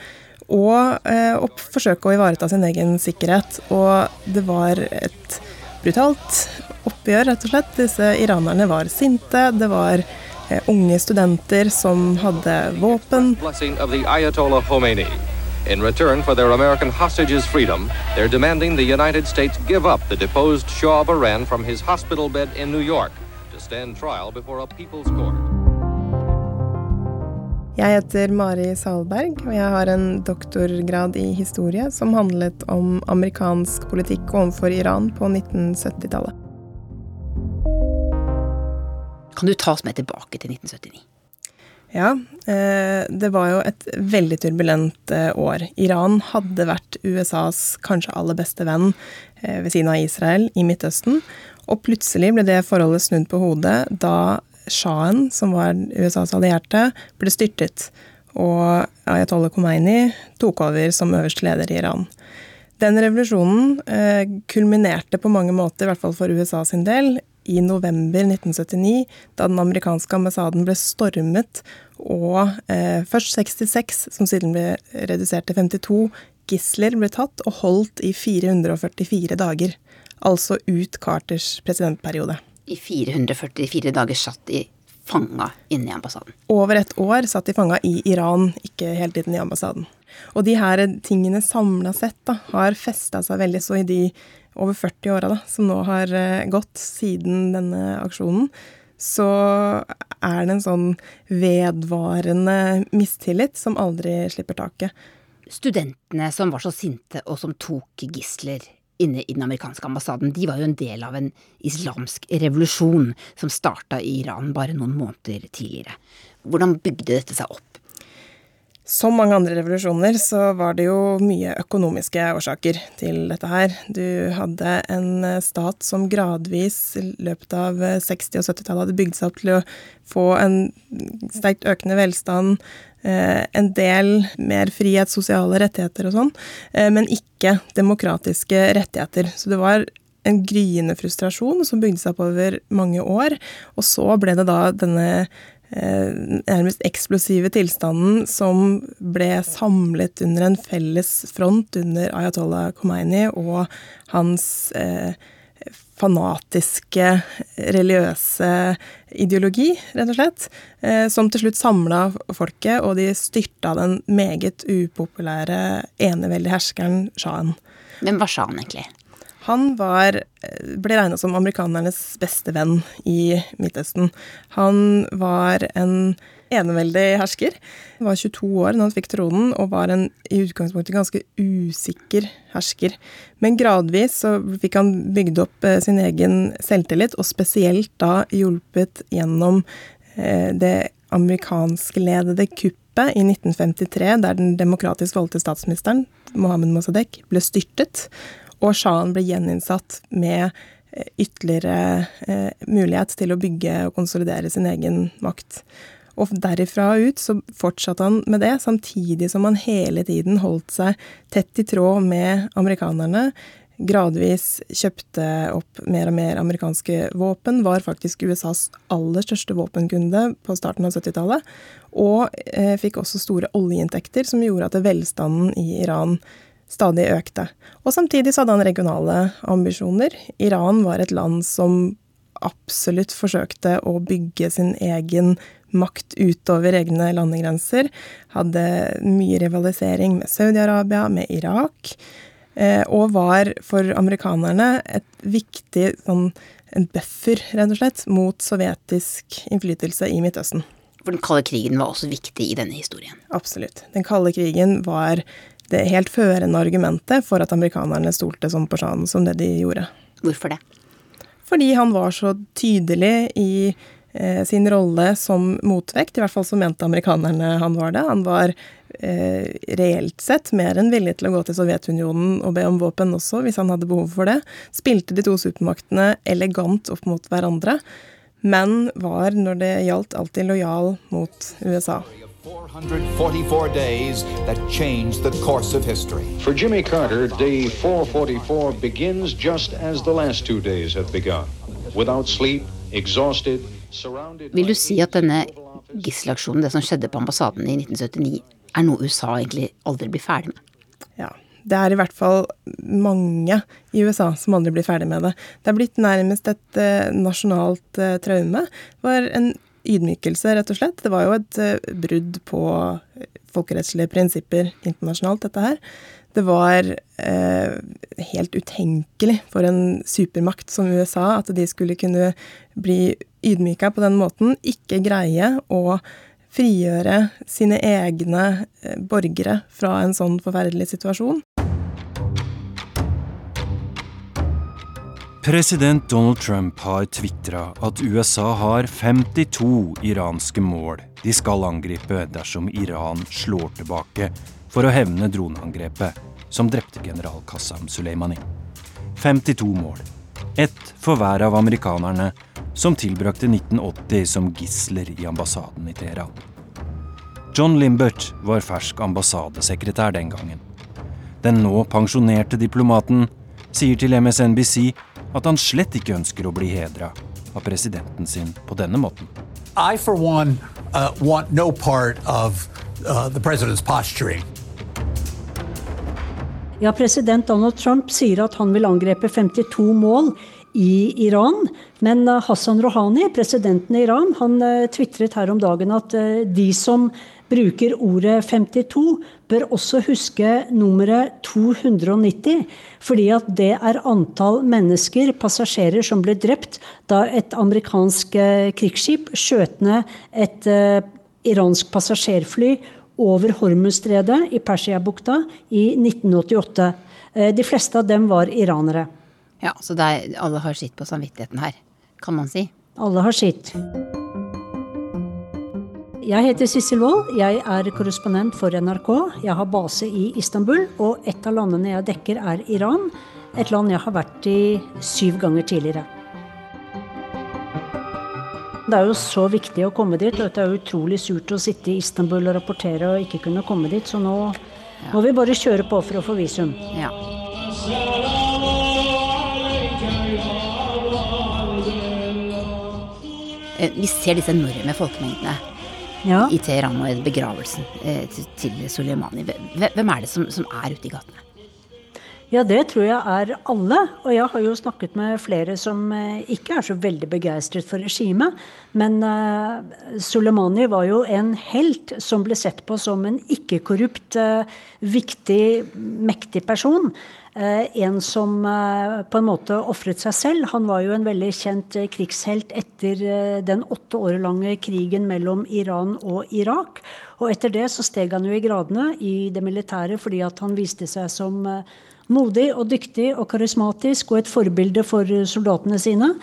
Og, å forsøke å ivareta sin egen sikkerhet. Og det var et brutalt oppgjør, rett og slett. Disse iranerne var sinte. Det var unge studenter som hadde våpen. In return for their American hostages' freedom, they're demanding the United States give up the deposed Shah of Iran from his hospital bed in New York to stand trial before a people's court. Jeg heter Mari Salberg, og jeg har en doktorgrad i historie som handlet om amerikansk politikk overfor Iran på 1970-tallet. Kan du ta oss med tilbake til 1979? Ja, det var jo et veldig turbulent år. Iran hadde vært USAs kanskje aller beste venn ved siden av Israel i Midtøsten. Og plutselig ble det forholdet snudd på hodet da sjahen, som var USAs allierte, ble styrtet. Og Ayatollah Khomeini tok over som øverste leder i Iran. Den revolusjonen kulminerte på mange måter, i hvert fall for USA sin del, i november 1979, da den amerikanske ambassaden ble stormet, og eh, først 66, som siden ble redusert til 52, gisler ble tatt og holdt i 444 dager. Altså ut Carters presidentperiode. I 444 dager satt de fanga inne i ambassaden? Over et år satt de fanga i Iran, ikke hele tiden i ambassaden. Og de her tingene samla sett da, har festa seg veldig så i de over 40 åra som nå har gått siden denne aksjonen, så er det en sånn vedvarende mistillit som aldri slipper taket. Studentene som var så sinte og som tok gisler inne i den amerikanske ambassaden, de var jo en del av en islamsk revolusjon som starta i Iran bare noen måneder tidligere. Hvordan bygde dette seg opp? Som mange andre revolusjoner så var det jo mye økonomiske årsaker til dette her. Du hadde en stat som gradvis i løpet av 60- og 70-tallet hadde bygd seg opp til å få en sterkt økende velstand, en del mer frihet, sosiale rettigheter og sånn, men ikke demokratiske rettigheter. Så det var en gryende frustrasjon som bygde seg opp over mange år. Og så ble det da denne nærmest eksplosive tilstanden som ble samlet under en felles front under Ayatollah Khomeini og hans eh, fanatiske, religiøse ideologi, rett og slett, eh, som til slutt samla folket, og de styrta den meget upopulære eneveldige herskeren sjahen. Hvem var sjahen egentlig? Han var, ble regna som amerikanernes beste venn i Midtøsten. Han var en eneveldig hersker. Han var 22 år da han fikk tronen, og var en i utgangspunktet ganske usikker hersker. Men gradvis så fikk han bygd opp eh, sin egen selvtillit, og spesielt da hjulpet gjennom eh, det amerikanskledede kuppet i 1953, der den demokratisk valgte statsministeren, Mohammed Mossadegh, ble styrtet, og sjahen ble gjeninnsatt med eh, ytterligere eh, mulighet til å bygge og konsolidere sin egen makt. Og derifra ut så fortsatte han med det, samtidig som han hele tiden holdt seg tett i tråd med amerikanerne. Gradvis kjøpte opp mer og mer amerikanske våpen, var faktisk USAs aller største våpenkunde på starten av 70-tallet. Og eh, fikk også store oljeinntekter, som gjorde at velstanden i Iran stadig økte. Og samtidig så hadde han regionale ambisjoner. Iran var et land som absolutt forsøkte å bygge sin egen makt utover egne landegrenser. Hadde mye rivalisering med Saudi-Arabia, med Irak. Eh, og var for amerikanerne et viktig sånn, en buffer, rett og slett, mot sovjetisk innflytelse i Midtøsten. For den kalde krigen var også viktig i denne historien? Absolutt. Den kalde krigen var det helt førende argumentet for at amerikanerne stolte sånn på Shan som det de gjorde. Hvorfor det? Fordi han var så tydelig i eh, sin rolle som motvekt. I hvert fall så mente amerikanerne han var det. Han var eh, reelt sett mer enn villig til å gå til Sovjetunionen og be om våpen også, hvis han hadde behov for det. Spilte de to supermaktene elegant opp mot hverandre, men var, når det gjaldt, alltid lojal mot USA. 444 days that changed the course of history. For Jimmy Carter, day 444 begins just as the last two days have begun. Without sleep, exhausted, surrounded Vil du si at denne gisselaksjonen, det som skjedde på ambassaden i 1979, er noe USA egentlig aldri blir ferdig med? Ja. Det er i hvert fall mange i USA som aldri blir ferdig med det. Det er blitt nærmest et uh, nasjonalt uh, traume. Det var en ydmykelse, rett og slett. Det var jo et uh, brudd på folkerettslige prinsipper internasjonalt, dette her. Det var helt utenkelig for en supermakt som USA at de skulle kunne bli ydmyka på den måten, ikke greie å frigjøre sine egne borgere fra en sånn forferdelig situasjon. President Donald Trump har tvitra at USA har 52 iranske mål de skal angripe dersom Iran slår tilbake for å hevne droneangrepet som drepte general Qassam Soleimani. 52 mål. Ett for hver av amerikanerne som tilbrakte 1980 som gisler i ambassaden i Teheran. John Limbert var fersk ambassadesekretær den gangen. Den nå pensjonerte diplomaten sier til MSNBC at han slett ikke ønsker å bli hedra av presidenten sin på denne måten. I, for one, uh, want no part of uh, the president's posturing. Ja, President Donald Trump sier at han vil angrepe 52 mål i Iran. Men uh, Hassan Rouhani, presidenten i Iran, han uh, tvitret her om dagen at uh, de som bruker ordet 52, bør også huske nummeret 290. Fordi at det er antall mennesker, passasjerer, som ble drept da et amerikansk krigsskip skjøt ned et iransk passasjerfly over Hormuzstredet i Persiabukta i 1988. De fleste av dem var iranere. Ja, Så er, alle har sitt på samvittigheten her, kan man si? Alle har sitt. Jeg heter Sissel Wold. Jeg er korrespondent for NRK. Jeg har base i Istanbul, og et av landene jeg dekker, er Iran. Et land jeg har vært i syv ganger tidligere. Det er jo så viktig å komme dit, og det er utrolig surt å sitte i Istanbul og rapportere og ikke kunne komme dit, så nå må vi bare kjøre på for å få visum. Ja. Vi ser disse enorme folkemengdene ja. i Teheran og begravelsen eh, til Soleimani. Hvem er det som, som er ute i gatene? Ja, det tror jeg er alle. Og jeg har jo snakket med flere som eh, ikke er så veldig begeistret for regimet. Men uh, Soleimani var jo en helt som ble sett på som en ikke-korrupt, uh, viktig, mektig person. En som på en måte ofret seg selv. Han var jo en veldig kjent krigshelt etter den åtte år lange krigen mellom Iran og Irak. Og etter det så steg han jo i gradene i det militære fordi at han viste seg som modig og dyktig og karismatisk og et forbilde for soldatene sine.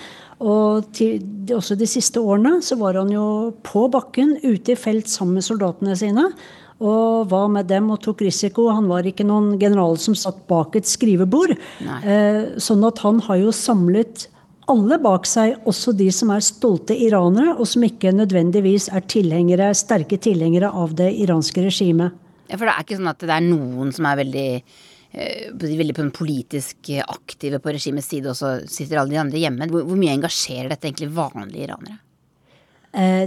Og til, også de siste årene så var han jo på bakken, ute i felt sammen med soldatene sine. Og var med dem og tok risiko. Han var ikke noen general som satt bak et skrivebord. Eh, sånn at han har jo samlet alle bak seg, også de som er stolte iranere, og som ikke nødvendigvis er tilhengere, sterke tilhengere av det iranske regimet. Ja, For det er ikke sånn at det er noen som er veldig Eh, veldig på den politisk aktive på regimets side, og så sitter alle de andre hjemme. Hvor, hvor mye engasjerer dette egentlig vanlige iranere? Eh,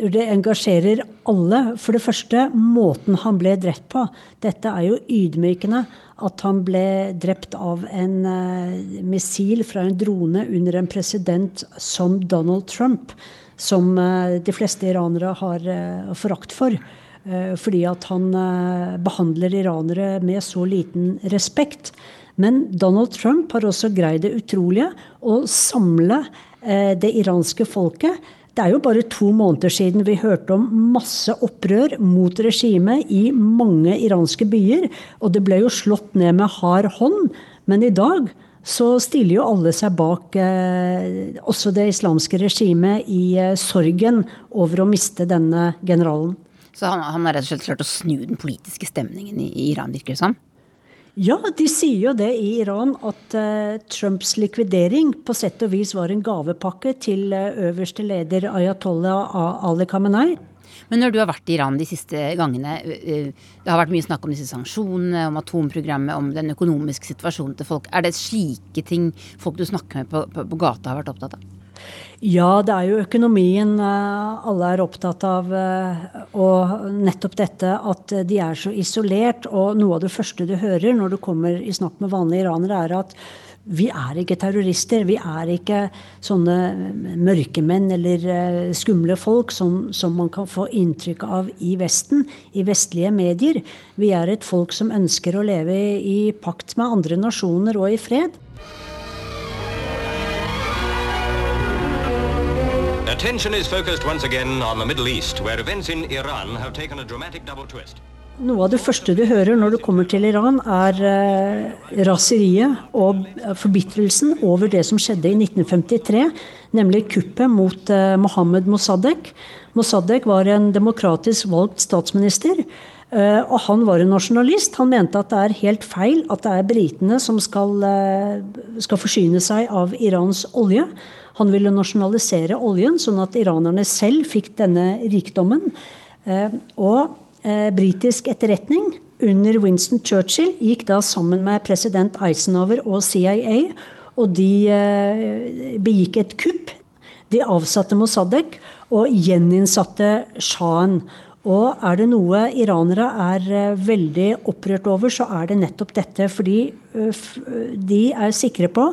det engasjerer alle. For det første, måten han ble drept på. Dette er jo ydmykende. At han ble drept av en uh, missil fra en drone under en president som Donald Trump. Som uh, de fleste iranere har forakt for. Eh, fordi at han eh, behandler iranere med så liten respekt. Men Donald Trump har også greid det utrolige å samle eh, det iranske folket. Det er jo bare to måneder siden vi hørte om masse opprør mot regimet i mange iranske byer. Og det ble jo slått ned med hard hånd. Men i dag så stiller jo alle seg bak eh, også det islamske regimet i eh, sorgen over å miste denne generalen. Så han, har rett og slett klart å snu den politiske stemningen i, i Iran, virker det som? Ja, de sier jo det i Iran at uh, Trumps likvidering på sett og vis var en gavepakke til uh, øverste leder Ayatollah Ali Khamenei. Men når du har vært i Iran de siste gangene, det har vært mye snakk om disse sanksjonene, om atomprogrammet, om den økonomiske situasjonen til folk. Er det slike ting folk du snakker med på, på, på gata har vært opptatt av? Ja, det er jo økonomien eh, alle er opptatt av. Eh, og nettopp dette at de er så isolert. Og noe av det første du hører når du kommer i snakk med vanlige iranere, er at vi er ikke terrorister. Vi er ikke sånne mørkemenn eller eh, skumle folk som, som, man kan få inntrykk av i Vesten, i vestlige medier. Vi er et folk som ønsker å leve i pakt med andre nasjoner og i fred. Attention is focused once again on the Middle East, where events in Iran have taken a dramatic double twist. Noe av det første du hører når du kommer til Iran, er eh, raseriet og forbitrelsen over det som skjedde i 1953, nemlig kuppet mot eh, Mohammed Mossadegh. Mossadegh var en demokratisk valgt statsminister. eh, og han var en nasjonalist. Han mente at det er helt feil at det er britene som skal, uh, skal forsyne seg av Irans olje. Han ville nasjonalisere oljen, sånn at iranerne selv fikk denne rikdommen. Eh, og eh, britisk etterretning under Winston Churchill gikk da sammen med president Eisenhower og CIA, og de eh, begikk et kupp. De avsatte Mossadegh og gjeninnsatte sjahen. Og er det noe iranere er veldig opprørt over, så er det nettopp dette. Fordi de er sikre på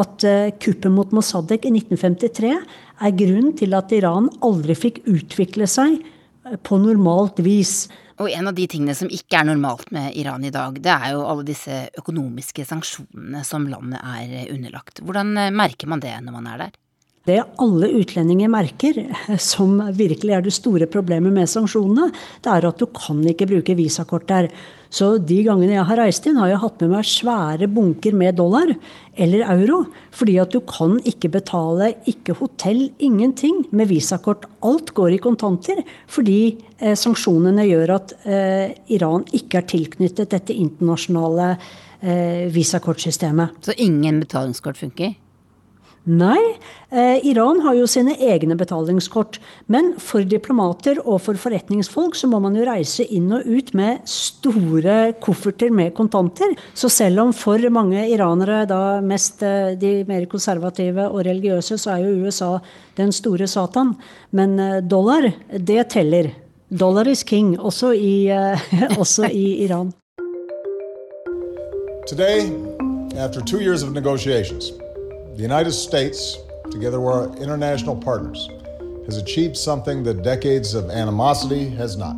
at eh, kuppet mot Mossadegh i 1953 er grunnen til at Iran aldri fikk utvikle seg eh, på normalt vis. Og en av de tingene som ikke er normalt med Iran i dag, det er jo alle disse økonomiske sanksjonene som landet er underlagt. Hvordan eh, merker man det når man er der? Det alle utlendinger merker, som virkelig er det store problemet med sanksjonene, det er at du kan ikke bruke visakort der. Så de gangene jeg har reist inn, har jeg hatt med meg svære bunker med dollar eller euro. Fordi at du kan ikke betale, ikke hotell, ingenting med visakort. Alt går i kontanter fordi eh, sanksjonene gjør at eh, Iran ikke er tilknyttet dette internasjonale eh, visakortsystemet. Så ingen betalingskort funker? Nei, eh, Iran har jo sine egne betalingskort. Men for diplomater og for forretningsfolk så må man jo reise inn og ut med store kofferter med kontanter. Så selv om for mange iranere, da mest eh, de mer konservative og religiøse, så er jo USA den store Satan. Men eh, dollar, det teller. Dollar is king, også i, eh, også i Iran. Today, after two years of negotiations, The United States, together with our international partners, has achieved something that decades of animosity has not.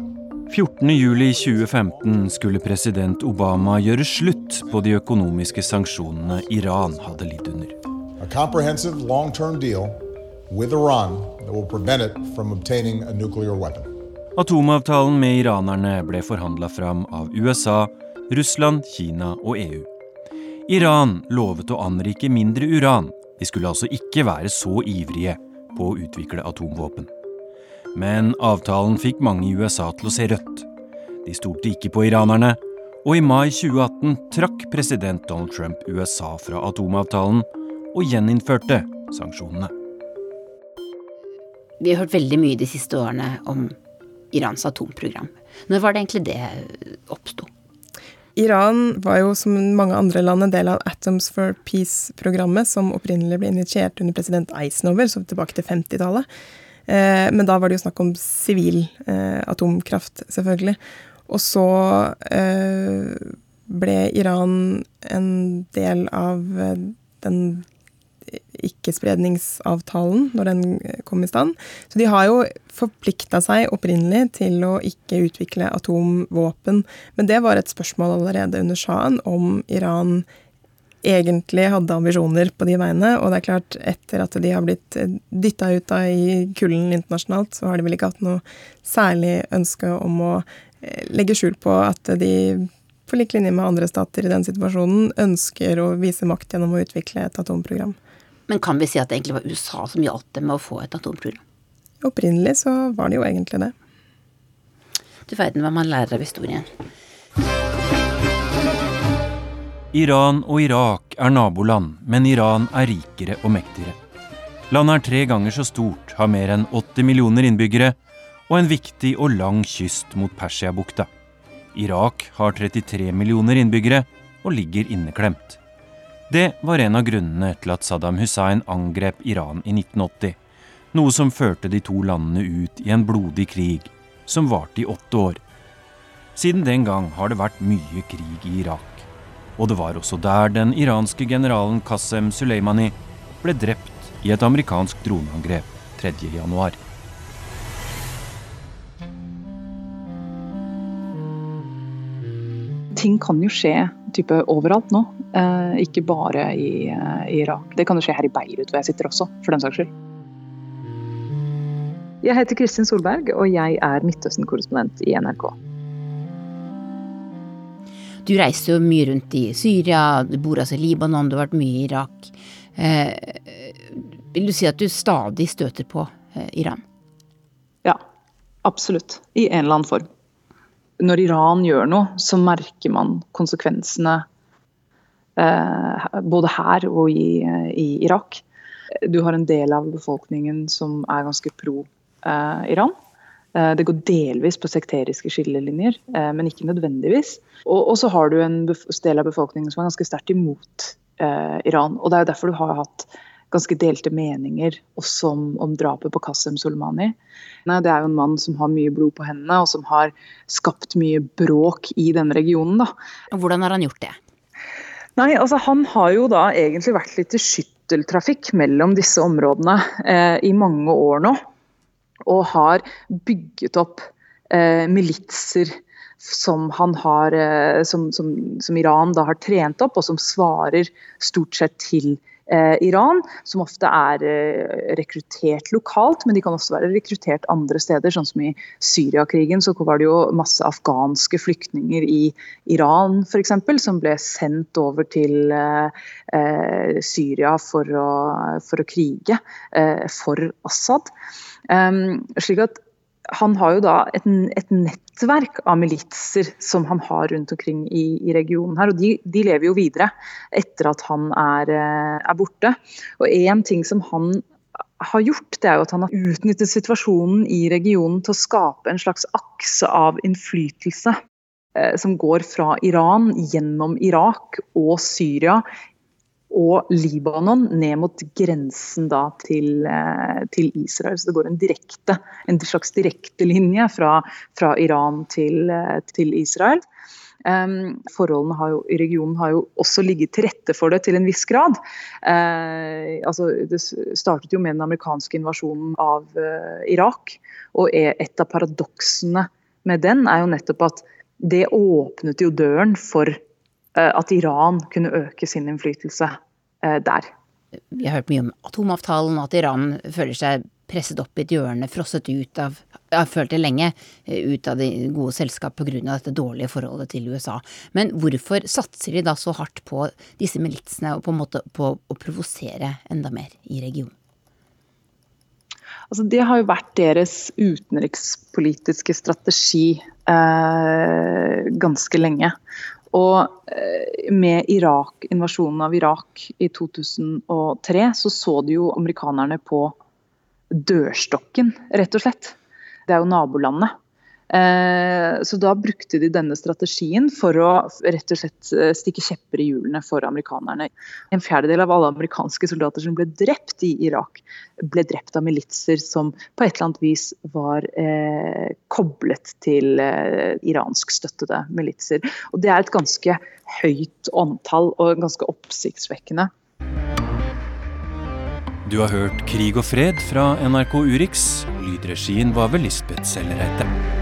14.07.2015 skulle president Obama gjøre slutt på de økonomiske sanksjonene Iran hadde lidd under. A comprehensive long-term deal with Iran that will prevent it from obtaining a nuclear weapon. Atomavtalen med iranerne ble forhandla fram av USA, Russland, Kina og EU. Iran lovet å anrike mindre uran. De skulle altså ikke være så ivrige på å utvikle atomvåpen. Men avtalen fikk mange i USA til å se rødt. De stolte ikke på iranerne, og i mai 2018 trakk president Donald Trump USA fra atomavtalen og gjeninnførte sanksjonene. Vi har hørt veldig mye de siste årene om Irans atomprogram. Når var det egentlig det oppsto? Iran var jo som mange andre land en del av Atoms for Peace-programmet, som opprinnelig ble initiert under president Eisenhower, så tilbake til 50-tallet. Eh, men da var det jo snakk om sivil eh, atomkraft, selvfølgelig. Og så eh, ble Iran en del av den ikkespredningsavtalen når den kom i stand. Så de har jo forplikta seg opprinnelig til å ikke utvikle atomvåpen. Men det var et spørsmål allerede under Shahen om Iran egentlig hadde ambisjoner på de veiene. Og det er klart, etter at de har blitt dytta ut av i kulden internasjonalt, så har de vel ikke hatt noe særlig ønske om å eh, legge skjul på at de på lik linje med andre stater i den situasjonen ønsker å vise makt gjennom å utvikle et atomprogram. Men kan vi si at det egentlig var USA som hjalp dem med å få et atomprogram? Opprinnelig så var det jo egentlig det. Du verden hva man lærer av historien. Iran og Irak er naboland, men Iran er rikere og mektigere. Landet er tre ganger så stort, har mer enn 80 millioner innbyggere og en viktig og lang kyst mot Persiabukta. Irak har 33 millioner innbyggere og ligger inneklemt. Det var en av grunnene til at Saddam Hussein angrep Iran i 1980, noe som førte de to landene ut i en blodig krig som varte i åtte år. Siden den gang har det vært mye krig i Irak. Og det var også der den iranske generalen Qasem Soleimani ble drept i et amerikansk droneangrep 3.1. Ting kan jo skje type overalt nå, eh, ikke bare i, eh, i, Irak. Det kan jo skje her i Beirut, hvor jeg sitter også, for den saks skyld. Jeg heter Kristin Solberg, og jeg er Midtøsten-korrespondent i NRK. Du reiser jo mye rundt i Syria, du bor altså i Libanon, du har vært mye i Irak. Eh, vil du si at du stadig støter på eh, Iran? Ja, absolutt. I en eller annen form. Når Iran gjør noe, så merker man konsekvensene eh, både her og i, i, Irak. Du har en del av befolkningen som er ganske pro eh. Eh, det går delvis på sekteriske skillelinjer, eh, men ikke nødvendigvis. Og, og så har du en del av befolkningen som er ganske sterkt imot eh, Iran. og Det er jo derfor du har hatt ganske delte meninger også om, om drapet på Qasem Soleimani. Det er jo en mann som har mye blod på hendene, og som har skapt mye bråk i denne regionen. Da. Hvordan har han gjort det? Nei, altså Han har jo da egentlig vært litt i skytteltrafikk mellom disse områdene eh, i mange år nå og har bygget opp eh, militser som, har, eh, som, som, som, Iran da har trent opp, og som svarer stort sett til eh, Iran. Som ofte er eh, rekruttert lokalt, men de kan også være rekruttert andre steder. Sånn som i Syriakrigen så var det jo masse afghanske flyktninger i Iran f.eks. som ble sendt over til eh, eh, Syria for å, for å krige for Assad. Um, slik at han har jo da et, et, nettverk av militser som han har rundt omkring i, i regionen her. Og de, de, lever jo videre etter at han er, eh, er borte. Og én ting som han har gjort, det er jo at han har utnyttet situasjonen i regionen til å skape en slags akse av innflytelse eh, som går fra Iran gjennom Irak og Syria og Libanon ned mot grensen da til, eh, til Israel. Så det går en, direkte, en slags direktelinje fra, fra Iran til, eh, til Israel. Um, forholdene jo, i regionen har jo også ligget til rette for det til en viss grad. Uh, altså, det startet jo med den amerikanske invasjonen av uh, Irak. Og et av paradoksene med den, er jo nettopp at det åpnet jo døren for at Iran kunne øke sin innflytelse der. Vi har hørt mye om atomavtalen, at Iran føler seg presset opp i et hjørne, frosset ut av Jeg har følt det lenge, ut av det gode selskap pga. dette dårlige forholdet til USA. Men hvorfor satser de da så hardt på disse militsene og på en måte på å provosere enda mer i regionen? Altså, det har jo vært deres utenrikspolitiske strategi eh, ganske lenge. Og eh, med Irak, invasjonen av Irak i 2003, så så de jo amerikanerne på dørstokken, rett og slett. Det er jo nabolandet. Eh, så da brukte de denne strategien for å rett og slett eh, stikke kjepper i hjulene for amerikanerne. En fjerdedel av alle amerikanske soldater som ble drept i Irak, ble drept av militser som på et eller annet vis var eh, koblet til eh, iransk støttede militser. Og det er et ganske høyt antall og ganske oppsiktsvekkende. Du har hørt Krig og fred fra NRK Urix. Lydregien var ved Lisbeth Sellereite.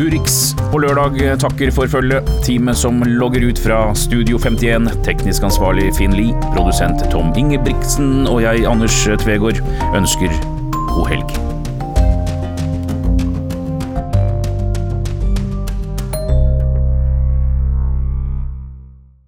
Urix på lørdag takker for følget. Teamet som logger ut fra Studio 51, teknisk ansvarlig Finn Lie, produsent Tom Ingebrigtsen og jeg, Anders Tvegård, ønsker god helg.